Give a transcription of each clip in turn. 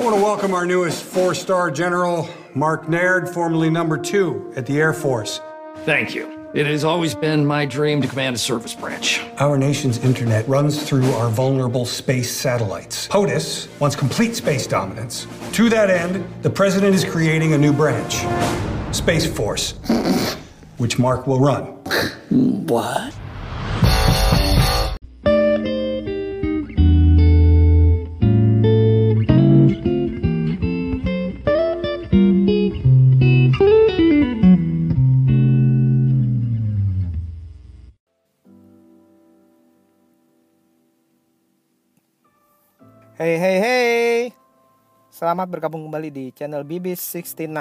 I want to welcome our newest four star general, Mark Naird, formerly number two at the Air Force. Thank you. It has always been my dream to command a service branch. Our nation's internet runs through our vulnerable space satellites. POTUS wants complete space dominance. To that end, the president is creating a new branch Space Force, which Mark will run. What? Hey hey hey. Selamat bergabung kembali di channel BB69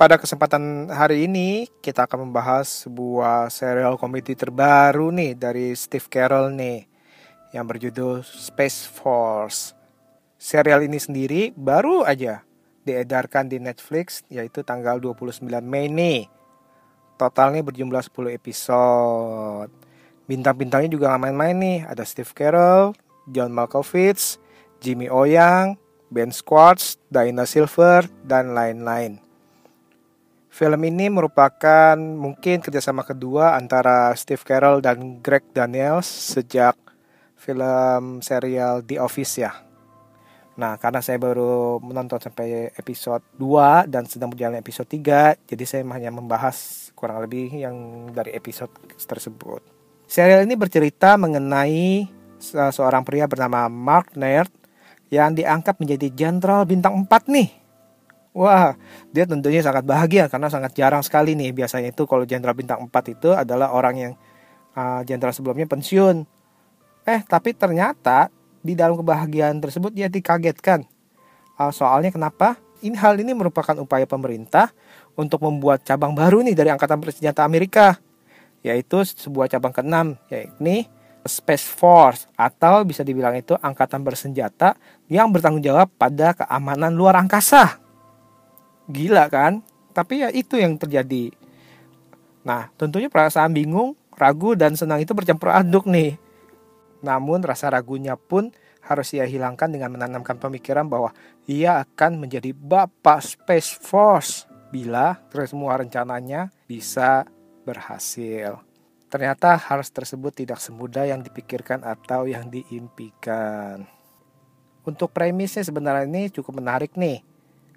Pada kesempatan hari ini kita akan membahas sebuah serial komedi terbaru nih dari Steve Carell nih Yang berjudul Space Force. Serial ini sendiri baru aja diedarkan di Netflix yaitu tanggal 29 Mei nih. Totalnya berjumlah 10 episode Bintang-bintangnya juga gak main-main nih. Ada Steve Carell, John Malkovich, Jimmy O Yang, Ben Schwartz, Diana Silver, dan lain-lain. Film ini merupakan mungkin kerjasama kedua antara Steve Carell dan Greg Daniels sejak film serial The Office ya. Nah, karena saya baru menonton sampai episode 2 dan sedang berjalan episode 3, jadi saya hanya membahas kurang lebih yang dari episode tersebut. Serial ini bercerita mengenai seorang pria bernama Mark Naird yang diangkat menjadi jenderal bintang 4 nih. Wah, dia tentunya sangat bahagia karena sangat jarang sekali nih biasanya itu kalau jenderal bintang 4 itu adalah orang yang uh, jenderal uh, sebelumnya pensiun. Eh, tapi ternyata di dalam kebahagiaan tersebut dia dikagetkan. Uh, soalnya kenapa? Ini hal ini merupakan upaya pemerintah untuk membuat cabang baru nih dari angkatan bersenjata Amerika yaitu sebuah cabang keenam yakni Space Force atau bisa dibilang itu angkatan bersenjata yang bertanggung jawab pada keamanan luar angkasa. Gila kan? Tapi ya itu yang terjadi. Nah, tentunya perasaan bingung, ragu dan senang itu bercampur aduk nih. Namun rasa ragunya pun harus ia hilangkan dengan menanamkan pemikiran bahwa ia akan menjadi bapak Space Force bila semua rencananya bisa berhasil. Ternyata hal tersebut tidak semudah yang dipikirkan atau yang diimpikan. Untuk premisnya sebenarnya ini cukup menarik nih,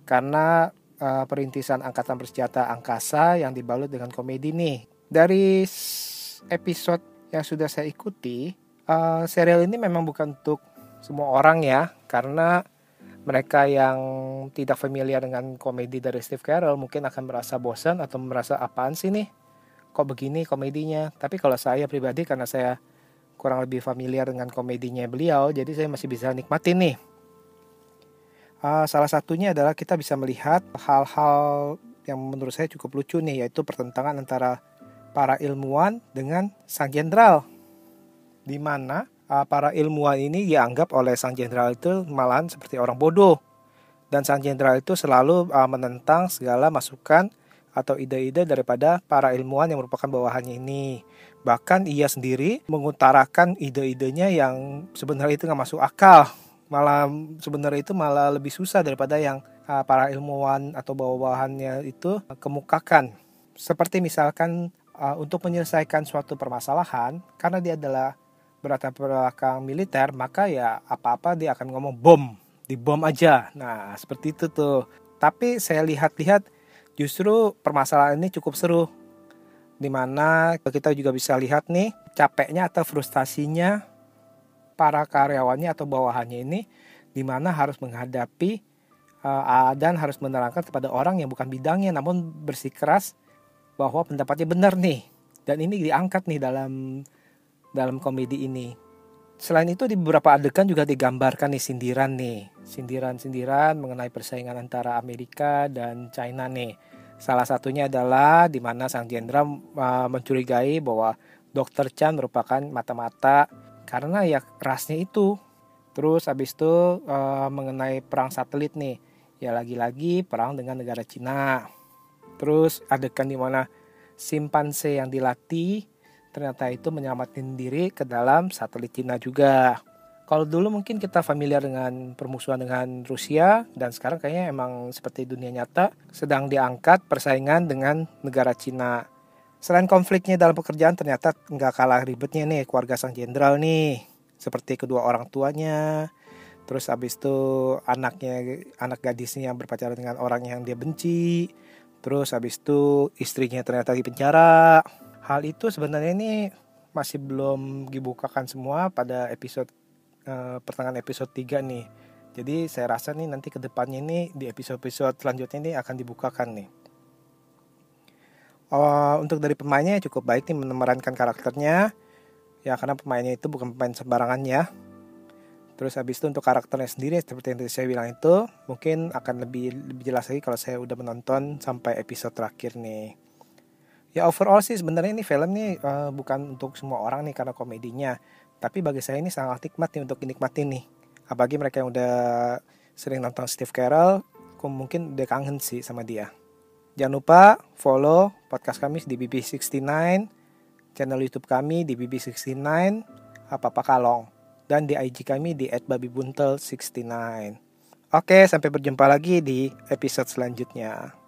karena uh, perintisan angkatan bersenjata angkasa yang dibalut dengan komedi nih. Dari episode yang sudah saya ikuti, uh, serial ini memang bukan untuk semua orang ya, karena mereka yang tidak familiar dengan komedi dari Steve Carell mungkin akan merasa bosan atau merasa apaan sih nih kok begini komedinya. Tapi kalau saya pribadi karena saya kurang lebih familiar dengan komedinya beliau jadi saya masih bisa nikmatin nih. Uh, salah satunya adalah kita bisa melihat hal-hal yang menurut saya cukup lucu nih yaitu pertentangan antara para ilmuwan dengan sang jenderal. Di mana uh, para ilmuwan ini dianggap oleh sang jenderal itu malahan seperti orang bodoh. Dan sang jenderal itu selalu uh, menentang segala masukan atau ide-ide daripada para ilmuwan yang merupakan bawahannya ini. Bahkan ia sendiri mengutarakan ide-idenya yang sebenarnya itu nggak masuk akal. Malah sebenarnya itu malah lebih susah daripada yang uh, para ilmuwan atau bawahannya itu kemukakan. Seperti misalkan uh, untuk menyelesaikan suatu permasalahan, karena dia adalah berlatar belakang militer, maka ya apa-apa dia akan ngomong bom, di bom aja. Nah, seperti itu tuh. Tapi saya lihat-lihat Justru permasalahan ini cukup seru di mana kita juga bisa lihat nih capeknya atau frustasinya para karyawannya atau bawahannya ini di mana harus menghadapi uh, dan harus menerangkan kepada orang yang bukan bidangnya namun bersikeras bahwa pendapatnya benar nih. Dan ini diangkat nih dalam dalam komedi ini selain itu di beberapa adegan juga digambarkan nih sindiran nih. Sindiran-sindiran mengenai persaingan antara Amerika dan China nih. Salah satunya adalah di mana sang jenderal uh, mencurigai bahwa Dr. Chan merupakan mata-mata karena ya rasnya itu. Terus habis itu uh, mengenai perang satelit nih. Ya lagi-lagi perang dengan negara Cina. Terus adegan di mana simpanse yang dilatih ternyata itu menyelamatkan diri ke dalam satelit Cina juga. kalau dulu mungkin kita familiar dengan permusuhan dengan Rusia dan sekarang kayaknya emang seperti dunia nyata sedang diangkat persaingan dengan negara Cina. Selain konfliknya dalam pekerjaan ternyata nggak kalah ribetnya nih keluarga sang jenderal nih seperti kedua orang tuanya terus abis itu anaknya anak gadisnya yang berpacaran dengan orang yang dia benci terus abis itu istrinya ternyata di penjara hal itu sebenarnya ini masih belum dibukakan semua pada episode uh, pertengahan episode 3 nih. Jadi saya rasa nih nanti ke depannya ini di episode-episode selanjutnya ini akan dibukakan nih. Uh, untuk dari pemainnya cukup baik nih memerankan karakternya. Ya karena pemainnya itu bukan pemain sembarangan ya. Terus habis itu untuk karakternya sendiri seperti yang tadi saya bilang itu mungkin akan lebih lebih jelas lagi kalau saya udah menonton sampai episode terakhir nih ya overall sih sebenarnya ini film nih uh, bukan untuk semua orang nih karena komedinya tapi bagi saya ini sangat nikmat nih untuk dinikmati nih apalagi mereka yang udah sering nonton Steve Carell mungkin udah kangen sih sama dia jangan lupa follow podcast kami di BB69 channel YouTube kami di BB69 apa-apa kalong dan di IG kami di @babibuntel69. Oke, sampai berjumpa lagi di episode selanjutnya.